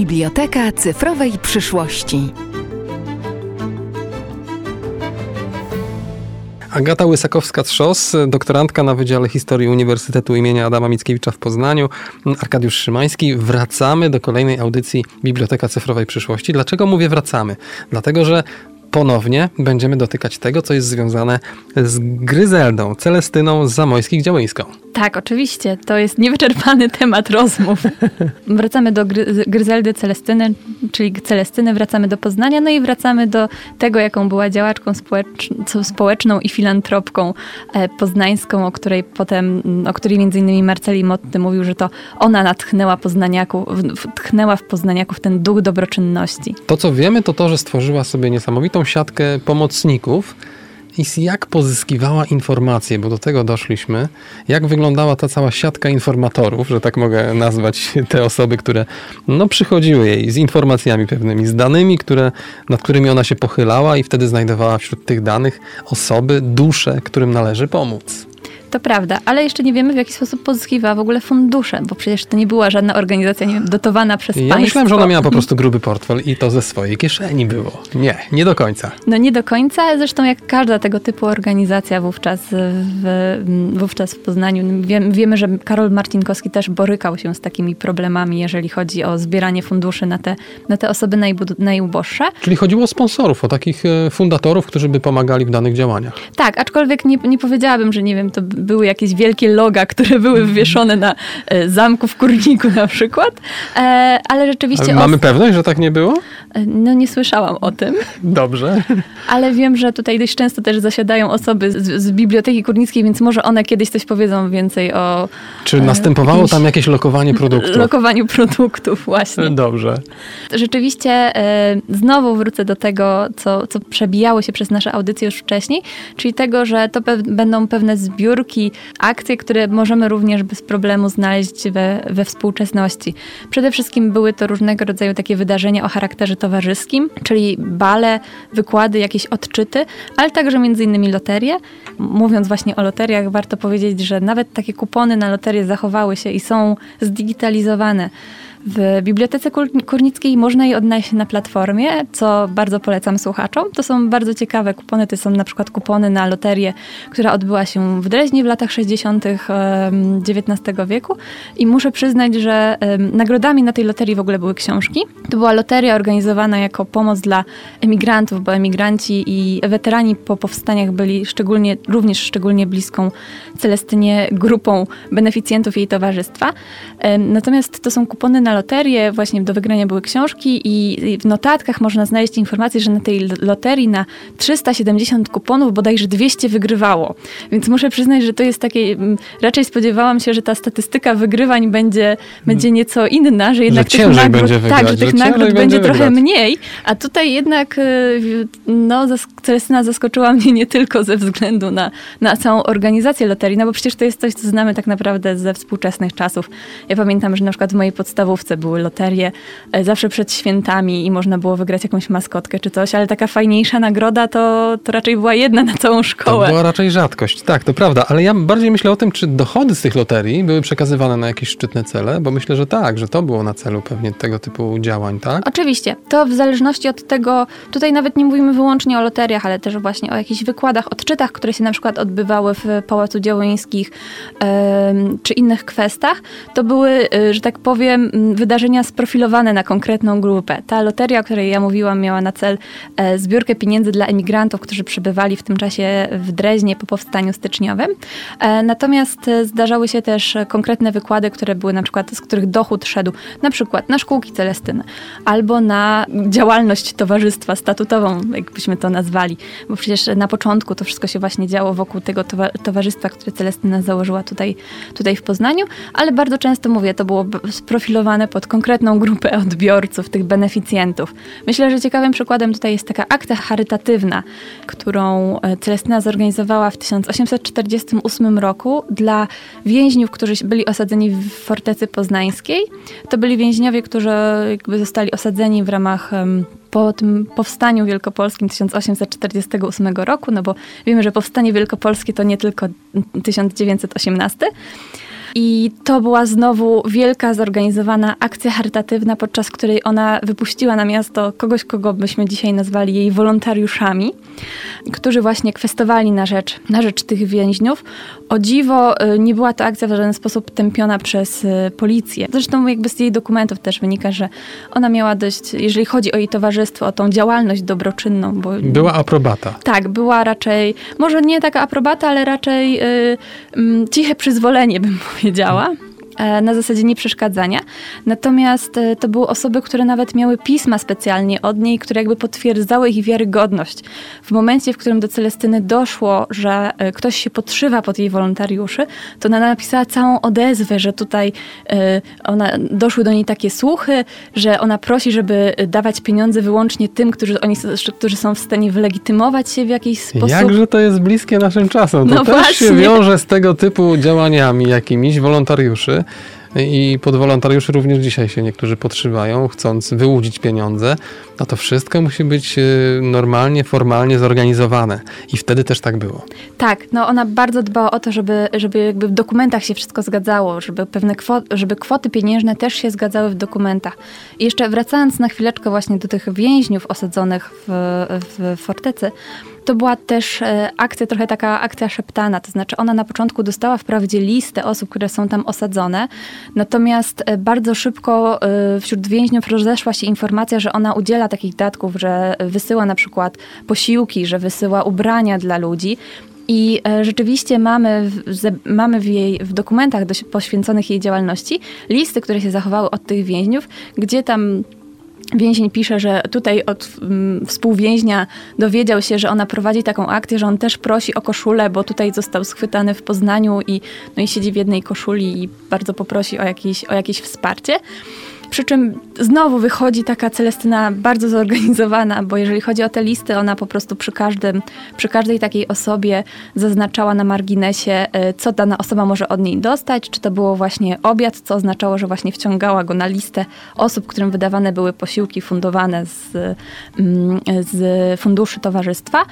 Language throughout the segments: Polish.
Biblioteka cyfrowej przyszłości. Agata Łysakowska-Trzos, doktorantka na Wydziale Historii Uniwersytetu imienia Adama Mickiewicza w Poznaniu, Arkadiusz Szymański. Wracamy do kolejnej audycji Biblioteka Cyfrowej Przyszłości. Dlaczego mówię wracamy? Dlatego, że ponownie będziemy dotykać tego, co jest związane z Gryzeldą, Celestyną z Zamojskich Działyńską. Tak, oczywiście. To jest niewyczerpany temat rozmów. wracamy do Gry Gryzeldy Celestyny, czyli Celestyny, wracamy do Poznania, no i wracamy do tego, jaką była działaczką społecz społeczną i filantropką e, poznańską, o której potem, o której między innymi Marceli Motty mówił, że to ona natchnęła poznaniaków, tchnęła w poznaniaków ten duch dobroczynności. To, co wiemy, to to, że stworzyła sobie niesamowitą siatkę pomocników, i jak pozyskiwała informacje, bo do tego doszliśmy, jak wyglądała ta cała siatka informatorów, że tak mogę nazwać te osoby, które no, przychodziły jej z informacjami pewnymi, z danymi, które, nad którymi ona się pochylała i wtedy znajdowała wśród tych danych osoby, dusze, którym należy pomóc. To prawda, ale jeszcze nie wiemy, w jaki sposób pozyskiwała w ogóle fundusze, bo przecież to nie była żadna organizacja nie wiem, dotowana przez ja państwo. Ja myślałem, że ona miała po prostu gruby portfel i to ze swojej kieszeni było. Nie, nie do końca. No nie do końca, zresztą jak każda tego typu organizacja wówczas w, wówczas w Poznaniu. wiemy, że Karol Marcinkowski też borykał się z takimi problemami, jeżeli chodzi o zbieranie funduszy na te, na te osoby najuboższe. Czyli chodziło o sponsorów, o takich e, fundatorów, którzy by pomagali w danych działaniach. Tak, aczkolwiek nie, nie powiedziałabym, że nie wiem, to były jakieś wielkie loga, które były wywieszone na e, zamku w Kurniku na przykład, e, ale rzeczywiście... Ale mamy os... pewność, że tak nie było? E, no nie słyszałam o tym. Dobrze. Ale wiem, że tutaj dość często też zasiadają osoby z, z Biblioteki Kurnickiej, więc może one kiedyś coś powiedzą więcej o... Czy następowało tam jakieś lokowanie produktów? Lokowaniu produktów, właśnie. Dobrze. Rzeczywiście znowu wrócę do tego, co, co przebijało się przez nasze audycje już wcześniej, czyli tego, że to pe będą pewne zbiórki akcje, które możemy również bez problemu znaleźć we, we współczesności. Przede wszystkim były to różnego rodzaju takie wydarzenia o charakterze towarzyskim, czyli bale, wykłady, jakieś odczyty, ale także między innymi loterie. Mówiąc właśnie o loteriach, warto powiedzieć, że nawet takie kupony na loterie zachowały się i są zdigitalizowane. W Bibliotece Kurnickiej można je odnaleźć na platformie, co bardzo polecam słuchaczom. To są bardzo ciekawe kupony. To są na przykład kupony na loterię, która odbyła się w Dreźnie w latach 60. XIX wieku. I muszę przyznać, że nagrodami na tej loterii w ogóle były książki. To była loteria organizowana jako pomoc dla emigrantów, bo emigranci i weterani po powstaniach byli szczególnie, również szczególnie bliską Celestynie grupą beneficjentów jej towarzystwa. Natomiast to są kupony na na loterię, właśnie do wygrania były książki i w notatkach można znaleźć informację, że na tej loterii na 370 kuponów bodajże 200 wygrywało. Więc muszę przyznać, że to jest takie, mm, raczej spodziewałam się, że ta statystyka wygrywań będzie, będzie nieco inna, że jednak że tych nagród, będzie wygrać, tak, że tych że nagród będzie trochę wygrać. mniej, a tutaj jednak y, no, Celestina zaskoczyła mnie nie tylko ze względu na, na całą organizację loterii, no bo przecież to jest coś, co znamy tak naprawdę ze współczesnych czasów. Ja pamiętam, że na przykład w mojej podstawówce podstawówce były loterie e, zawsze przed świętami i można było wygrać jakąś maskotkę czy coś, ale taka fajniejsza nagroda to, to raczej była jedna na całą szkołę. To była raczej rzadkość, tak, to prawda, ale ja bardziej myślę o tym, czy dochody z tych loterii były przekazywane na jakieś szczytne cele, bo myślę, że tak, że to było na celu pewnie tego typu działań, tak? Oczywiście, to w zależności od tego, tutaj nawet nie mówimy wyłącznie o loteriach, ale też właśnie o jakichś wykładach, odczytach, które się na przykład odbywały w Pałacu Działońskich yy, czy innych kwestiach, to były, yy, że tak powiem, wydarzenia sprofilowane na konkretną grupę. Ta loteria, o której ja mówiłam, miała na cel e, zbiórkę pieniędzy dla emigrantów, którzy przebywali w tym czasie w Dreźnie po powstaniu styczniowym. E, natomiast e, zdarzały się też konkretne wykłady, które były na przykład, z których dochód szedł na przykład na szkółki Celestyny albo na działalność towarzystwa statutową, jakbyśmy to nazwali. Bo przecież na początku to wszystko się właśnie działo wokół tego towarzystwa, które Celestyna założyła tutaj, tutaj w Poznaniu, ale bardzo często mówię, to było sprofilowane pod konkretną grupę odbiorców, tych beneficjentów. Myślę, że ciekawym przykładem tutaj jest taka akcja charytatywna, którą e, Celestyna zorganizowała w 1848 roku dla więźniów, którzy byli osadzeni w fortecy poznańskiej. To byli więźniowie, którzy jakby zostali osadzeni w ramach po tym powstaniu wielkopolskim 1848 roku, no bo wiemy, że powstanie wielkopolskie to nie tylko 1918. I to była znowu wielka, zorganizowana akcja charytatywna, podczas której ona wypuściła na miasto kogoś, kogo byśmy dzisiaj nazwali jej wolontariuszami, którzy właśnie kwestowali na rzecz, na rzecz tych więźniów. O dziwo, y, nie była to akcja w żaden sposób tępiona przez y, policję. Zresztą jakby z jej dokumentów też wynika, że ona miała dość, jeżeli chodzi o jej towarzystwo, o tą działalność dobroczynną. Bo, była aprobata. Tak, była raczej, może nie taka aprobata, ale raczej y, y, ciche przyzwolenie bym powiedziała. E, na zasadzie nieprzeszkadzania. Natomiast e, to były osoby, które nawet miały pisma specjalnie od niej, które jakby potwierdzały ich wiarygodność. W momencie, w którym do Celestyny doszło, że e, ktoś się podszywa pod jej wolontariuszy, to ona napisała całą odezwę, że tutaj ona, doszły do niej takie słuchy, że ona prosi, żeby dawać pieniądze wyłącznie tym, którzy, oni, którzy są w stanie wylegitymować się w jakiś sposób. Jakże to jest bliskie naszym czasom. To no też właśnie. się wiąże z tego typu działaniami jakimiś wolontariuszy. I pod wolontariuszy również dzisiaj się niektórzy podszywają, chcąc wyłudzić pieniądze. No to wszystko musi być y, normalnie, formalnie zorganizowane. I wtedy też tak było. Tak, no ona bardzo dbała o to, żeby, żeby jakby w dokumentach się wszystko zgadzało, żeby pewne kwoty, żeby kwoty pieniężne też się zgadzały w dokumentach. I jeszcze wracając na chwileczkę właśnie do tych więźniów osadzonych w, w fortecy, to była też e, akcja, trochę taka akcja szeptana, to znaczy ona na początku dostała wprawdzie listę osób, które są tam osadzone, natomiast e, bardzo szybko e, wśród więźniów rozeszła się informacja, że ona udziela takich datków, że wysyła na przykład posiłki, że wysyła ubrania dla ludzi. I rzeczywiście mamy, w, mamy w, jej, w dokumentach poświęconych jej działalności listy, które się zachowały od tych więźniów, gdzie tam Więzień pisze, że tutaj od um, współwięźnia dowiedział się, że ona prowadzi taką akcję, że on też prosi o koszulę, bo tutaj został schwytany w Poznaniu i, no i siedzi w jednej koszuli i bardzo poprosi o jakieś, o jakieś wsparcie. Przy czym znowu wychodzi taka Celestyna bardzo zorganizowana, bo jeżeli chodzi o te listy, ona po prostu przy, każdym, przy każdej takiej osobie zaznaczała na marginesie, e, co dana osoba może od niej dostać, czy to było właśnie obiad, co oznaczało, że właśnie wciągała go na listę osób, którym wydawane były posiłki fundowane z, mm, z funduszy towarzystwa,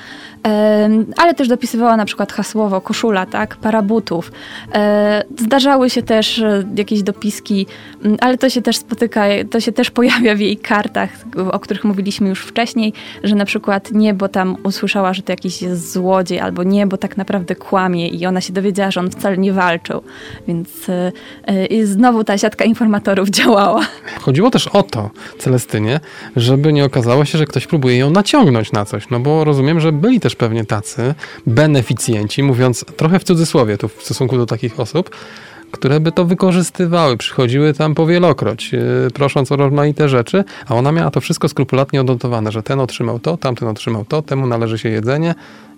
ale też dopisywała na przykład hasłowo koszula, tak, para butów. E, zdarzały się też e, jakieś dopiski, mm, ale to się też spotyka spotyka, to się też pojawia w jej kartach, o których mówiliśmy już wcześniej, że na przykład niebo tam usłyszała, że to jakiś jest złodziej, albo niebo tak naprawdę kłamie i ona się dowiedziała, że on wcale nie walczył. Więc yy, znowu ta siatka informatorów działała. Chodziło też o to, Celestynie, żeby nie okazało się, że ktoś próbuje ją naciągnąć na coś, no bo rozumiem, że byli też pewnie tacy beneficjenci, mówiąc trochę w cudzysłowie tu w stosunku do takich osób, które by to wykorzystywały, przychodziły tam powielokroć, yy, prosząc o rozmaite rzeczy, a ona miała to wszystko skrupulatnie odnotowane, że ten otrzymał to, tamten otrzymał to, temu należy się jedzenie.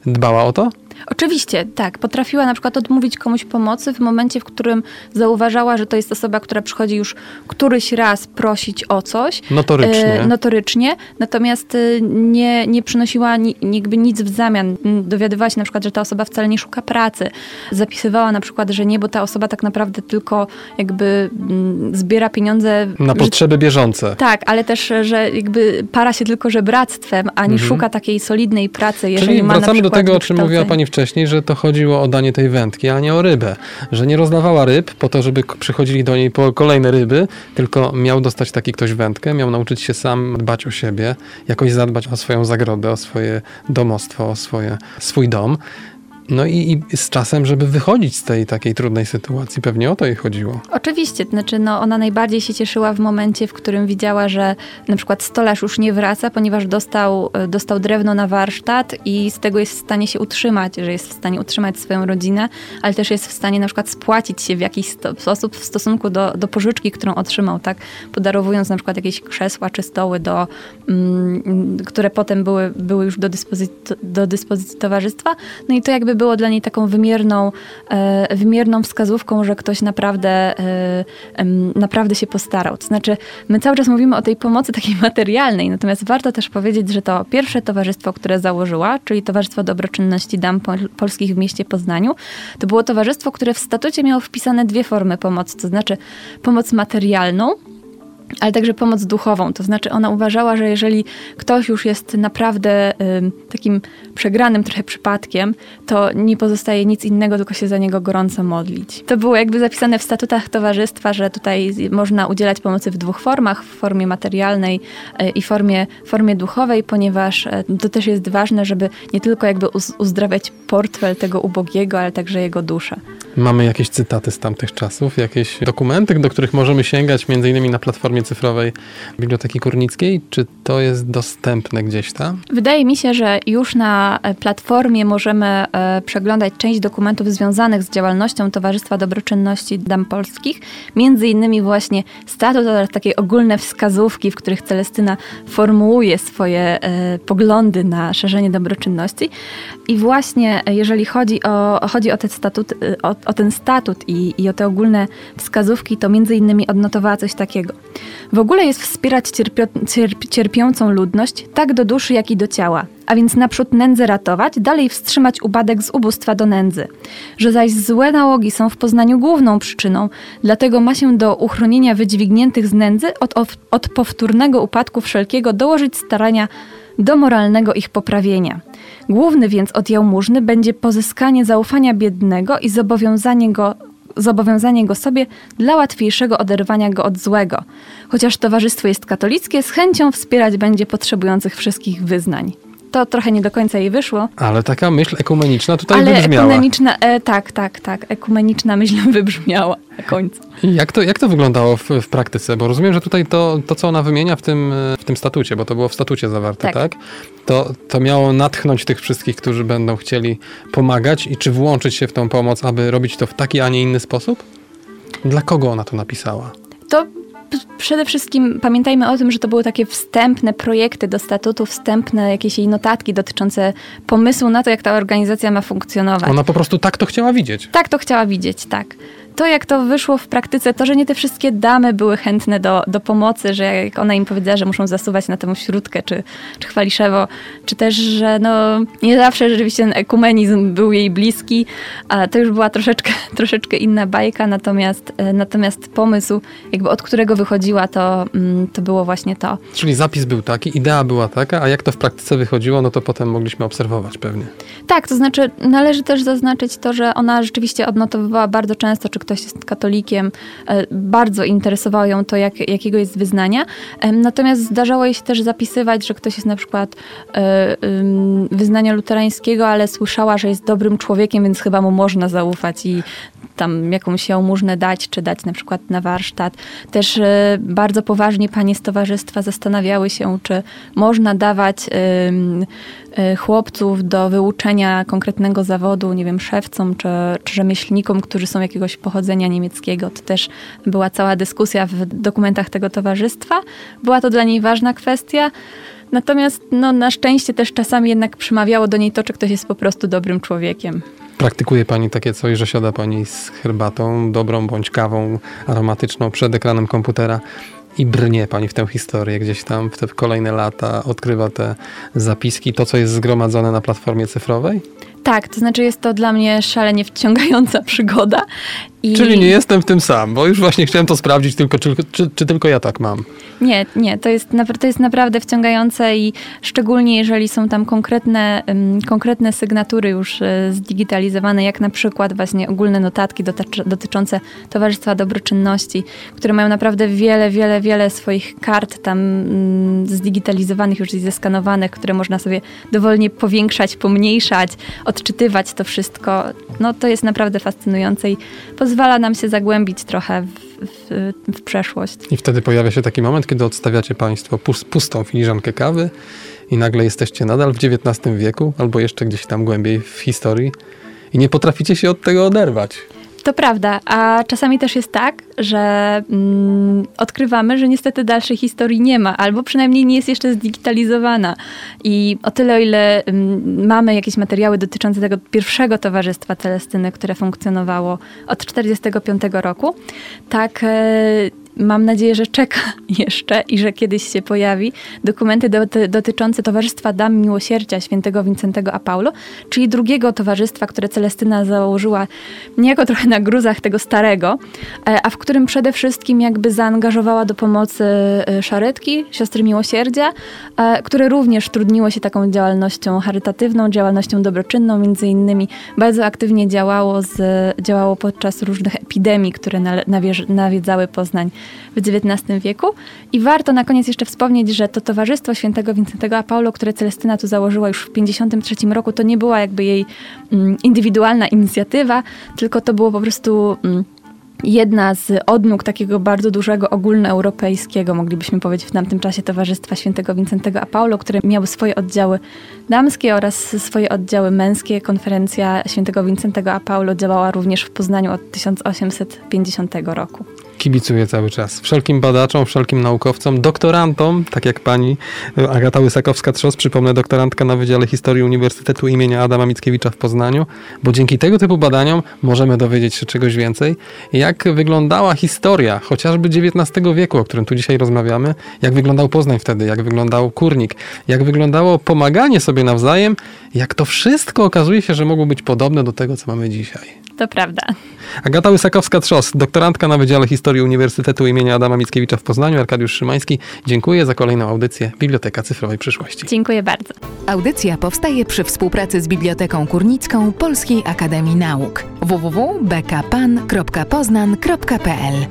Dbała o to? Oczywiście, tak. Potrafiła na przykład odmówić komuś pomocy w momencie, w którym zauważała, że to jest osoba, która przychodzi już któryś raz prosić o coś. Notorycznie. E, notorycznie. Natomiast e, nie, nie przynosiła ni, jakby nic w zamian. Dowiadywała się na przykład, że ta osoba wcale nie szuka pracy. Zapisywała na przykład, że nie, bo ta osoba tak naprawdę tylko jakby m, zbiera pieniądze. Na potrzeby bieżące. Tak, ale też, że jakby para się tylko żebractwem, a nie mhm. szuka takiej solidnej pracy, jeżeli Czyli ma wracamy na do tego, o czym mówiła pani wcześniej, że to chodziło o danie tej wędki, a nie o rybę. Że nie rozdawała ryb po to, żeby przychodzili do niej po kolejne ryby, tylko miał dostać taki ktoś wędkę, miał nauczyć się sam dbać o siebie, jakoś zadbać o swoją zagrodę, o swoje domostwo, o swoje, swój dom. No i, i, z czasem, żeby wychodzić z tej takiej trudnej sytuacji, pewnie o to jej chodziło. Oczywiście, znaczy no, ona najbardziej się cieszyła w momencie, w którym widziała, że na przykład stolarz już nie wraca, ponieważ dostał, e, dostał drewno na warsztat i z tego jest w stanie się utrzymać, że jest w stanie utrzymać swoją rodzinę, ale też jest w stanie na przykład spłacić się w jakiś sposób w stosunku do, do pożyczki, którą otrzymał, tak? Podarowując na przykład jakieś krzesła czy stoły, do, mm, które potem były, były już do dyspozycji, do dyspozycji towarzystwa. No i to jakby było dla niej taką wymierną, e, wymierną wskazówką, że ktoś naprawdę, e, naprawdę się postarał. To znaczy, my cały czas mówimy o tej pomocy takiej materialnej, natomiast warto też powiedzieć, że to pierwsze towarzystwo, które założyła, czyli Towarzystwo Dobroczynności Dam Polskich w mieście Poznaniu, to było towarzystwo, które w statucie miało wpisane dwie formy pomocy, to znaczy pomoc materialną, ale także pomoc duchową. To znaczy, ona uważała, że jeżeli ktoś już jest naprawdę y, takim przegranym trochę przypadkiem, to nie pozostaje nic innego, tylko się za niego gorąco modlić. To było jakby zapisane w statutach towarzystwa, że tutaj można udzielać pomocy w dwóch formach: w formie materialnej y, i formie, formie duchowej, ponieważ y, to też jest ważne, żeby nie tylko jakby uzdrawiać portfel tego ubogiego, ale także jego duszę. Mamy jakieś cytaty z tamtych czasów, jakieś dokumenty, do których możemy sięgać, między innymi na platformie cyfrowej Biblioteki Kurnickiej. Czy to jest dostępne gdzieś tam? Wydaje mi się, że już na e, platformie możemy e, przeglądać część dokumentów związanych z działalnością Towarzystwa Dobroczynności Dam Polskich. Między innymi właśnie statut oraz takie ogólne wskazówki, w których Celestyna formułuje swoje e, poglądy na szerzenie dobroczynności. I właśnie jeżeli chodzi o, chodzi o, te statut, o, o ten statut i, i o te ogólne wskazówki, to między innymi odnotowała coś takiego. W ogóle jest wspierać cierpio, cierp, cierpiącą ludność tak do duszy, jak i do ciała, a więc naprzód nędzę ratować, dalej wstrzymać upadek z ubóstwa do nędzy. Że zaś złe nałogi są w Poznaniu główną przyczyną, dlatego ma się do uchronienia wydźwigniętych z nędzy od, od powtórnego upadku wszelkiego dołożyć starania do moralnego ich poprawienia. Główny więc od jałmużny będzie pozyskanie zaufania biednego i zobowiązanie go zobowiązanie go sobie dla łatwiejszego oderwania go od złego. Chociaż towarzystwo jest katolickie, z chęcią wspierać będzie potrzebujących wszystkich wyznań. To trochę nie do końca jej wyszło. Ale taka myśl ekumeniczna tutaj Ale wybrzmiała. Ekumeniczna, e, tak, tak, tak. Ekumeniczna myśl wybrzmiała na końcu. I jak to, jak to wyglądało w, w, praktyce? Bo rozumiem, że tutaj to, to, co ona wymienia w tym, w tym statucie, bo to było w statucie zawarte, tak? tak? To, to miało natchnąć tych wszystkich, którzy będą chcieli pomagać i czy włączyć się w tą pomoc, aby robić to w taki, a nie inny sposób? Dla kogo ona to napisała? To przede wszystkim pamiętajmy o tym, że to były takie wstępne projekty do statutu, wstępne jakieś jej notatki dotyczące pomysłu na to, jak ta organizacja ma funkcjonować. Ona po prostu tak to chciała widzieć. Tak to chciała widzieć, tak to, jak to wyszło w praktyce, to, że nie te wszystkie damy były chętne do, do pomocy, że jak ona im powiedziała, że muszą zasuwać na tę śródkę, czy, czy chwaliszewo, czy też, że no, nie zawsze rzeczywiście ten ekumenizm był jej bliski, a to już była troszeczkę, troszeczkę inna bajka, natomiast, e, natomiast pomysł, jakby od którego wychodziła, to, mm, to było właśnie to. Czyli zapis był taki, idea była taka, a jak to w praktyce wychodziło, no to potem mogliśmy obserwować pewnie. Tak, to znaczy należy też zaznaczyć to, że ona rzeczywiście odnotowywała bardzo często, czy ktoś jest katolikiem, e, bardzo interesowało ją to, jak, jakiego jest wyznania. Natomiast zdarzało jej się też zapisywać, że ktoś jest na przykład e, wyznania luterańskiego, ale słyszała, że jest dobrym człowiekiem, więc chyba mu można zaufać i tam jakąś jałmużnę dać, czy dać na przykład na warsztat. Też e, bardzo poważnie panie z towarzystwa zastanawiały się, czy można dawać chłopców do wyuczenia konkretnego zawodu, nie wiem, szewcom czy, czy rzemieślnikom, którzy są jakiegoś pochodzenia niemieckiego. To też była cała dyskusja w dokumentach tego towarzystwa. Była to dla niej ważna kwestia. Natomiast no, na szczęście też czasami jednak przemawiało do niej to, czy ktoś jest po prostu dobrym człowiekiem. Praktykuje Pani takie coś, że siada Pani z herbatą, dobrą bądź kawą aromatyczną przed ekranem komputera i brnie Pani w tę historię gdzieś tam w te kolejne lata, odkrywa te zapiski, to co jest zgromadzone na platformie cyfrowej? Tak, to znaczy jest to dla mnie szalenie wciągająca przygoda. I... Czyli nie jestem w tym sam, bo już właśnie chciałem to sprawdzić, tylko, czy, czy, czy tylko ja tak mam. Nie, nie, to jest, to jest naprawdę wciągające i szczególnie jeżeli są tam konkretne, konkretne sygnatury już e, zdigitalizowane, jak na przykład właśnie ogólne notatki dotyczące Towarzystwa Dobroczynności, które mają naprawdę wiele, wiele, wiele swoich kart tam um, zdigitalizowanych już i zeskanowanych, które można sobie dowolnie powiększać, pomniejszać, odczytywać to wszystko. No to jest naprawdę fascynujące i pozwala nam się zagłębić trochę w, w, w przeszłość. I wtedy pojawia się taki moment, kiedy odstawiacie Państwo pustą filiżankę kawy i nagle jesteście nadal w XIX wieku albo jeszcze gdzieś tam głębiej w historii i nie potraficie się od tego oderwać. To prawda, a czasami też jest tak, że mm, odkrywamy, że niestety dalszej historii nie ma, albo przynajmniej nie jest jeszcze zdigitalizowana. I o tyle, o ile mm, mamy jakieś materiały dotyczące tego pierwszego towarzystwa Celestyny, które funkcjonowało od 1945 roku, tak e, mam nadzieję, że czeka jeszcze i że kiedyś się pojawi, dokumenty doty, dotyczące Towarzystwa Dam Miłosierdzia Świętego Wincentego a Paulo, czyli drugiego towarzystwa, które Celestyna założyła niejako trochę na gruzach tego starego, e, a w którym przede wszystkim jakby zaangażowała do pomocy e, szaretki, siostry miłosierdzia, e, które również trudniło się taką działalnością charytatywną, działalnością dobroczynną, między innymi. Bardzo aktywnie działało, z, działało podczas różnych epidemii, które nawiedzały Poznań w XIX wieku. I warto na koniec jeszcze wspomnieć, że to Towarzystwo Świętego Wincentego a Paulo, które Celestyna tu założyła już w 1953 roku, to nie była jakby jej mm, indywidualna inicjatywa, tylko to było po prostu mm, jedna z odnóg takiego bardzo dużego ogólnoeuropejskiego, moglibyśmy powiedzieć w tamtym czasie Towarzystwa Świętego Wincentego a Paulo, które miały swoje oddziały damskie oraz swoje oddziały męskie. Konferencja Świętego Wincentego a Paulo działała również w Poznaniu od 1850 roku kibicuję cały czas. Wszelkim badaczom, wszelkim naukowcom, doktorantom, tak jak pani Agata Łysakowska-Trzos, przypomnę, doktorantka na Wydziale Historii Uniwersytetu imienia Adama Mickiewicza w Poznaniu, bo dzięki tego typu badaniom możemy dowiedzieć się czegoś więcej. Jak wyglądała historia chociażby XIX wieku, o którym tu dzisiaj rozmawiamy, jak wyglądał Poznań wtedy, jak wyglądał Kurnik, jak wyglądało pomaganie sobie nawzajem, jak to wszystko okazuje się, że mogło być podobne do tego, co mamy dzisiaj. To prawda. Agata Łysakowska-Trzos, doktorantka na Wydziale Historii Uniwersytetu imienia Adama Mickiewicza w Poznaniu, Arkadiusz Szymański. Dziękuję za kolejną audycję Biblioteka Cyfrowej Przyszłości. Dziękuję bardzo. Audycja powstaje przy współpracy z Biblioteką Kurnicką Polskiej Akademii Nauk www.bkpan.poznan.pl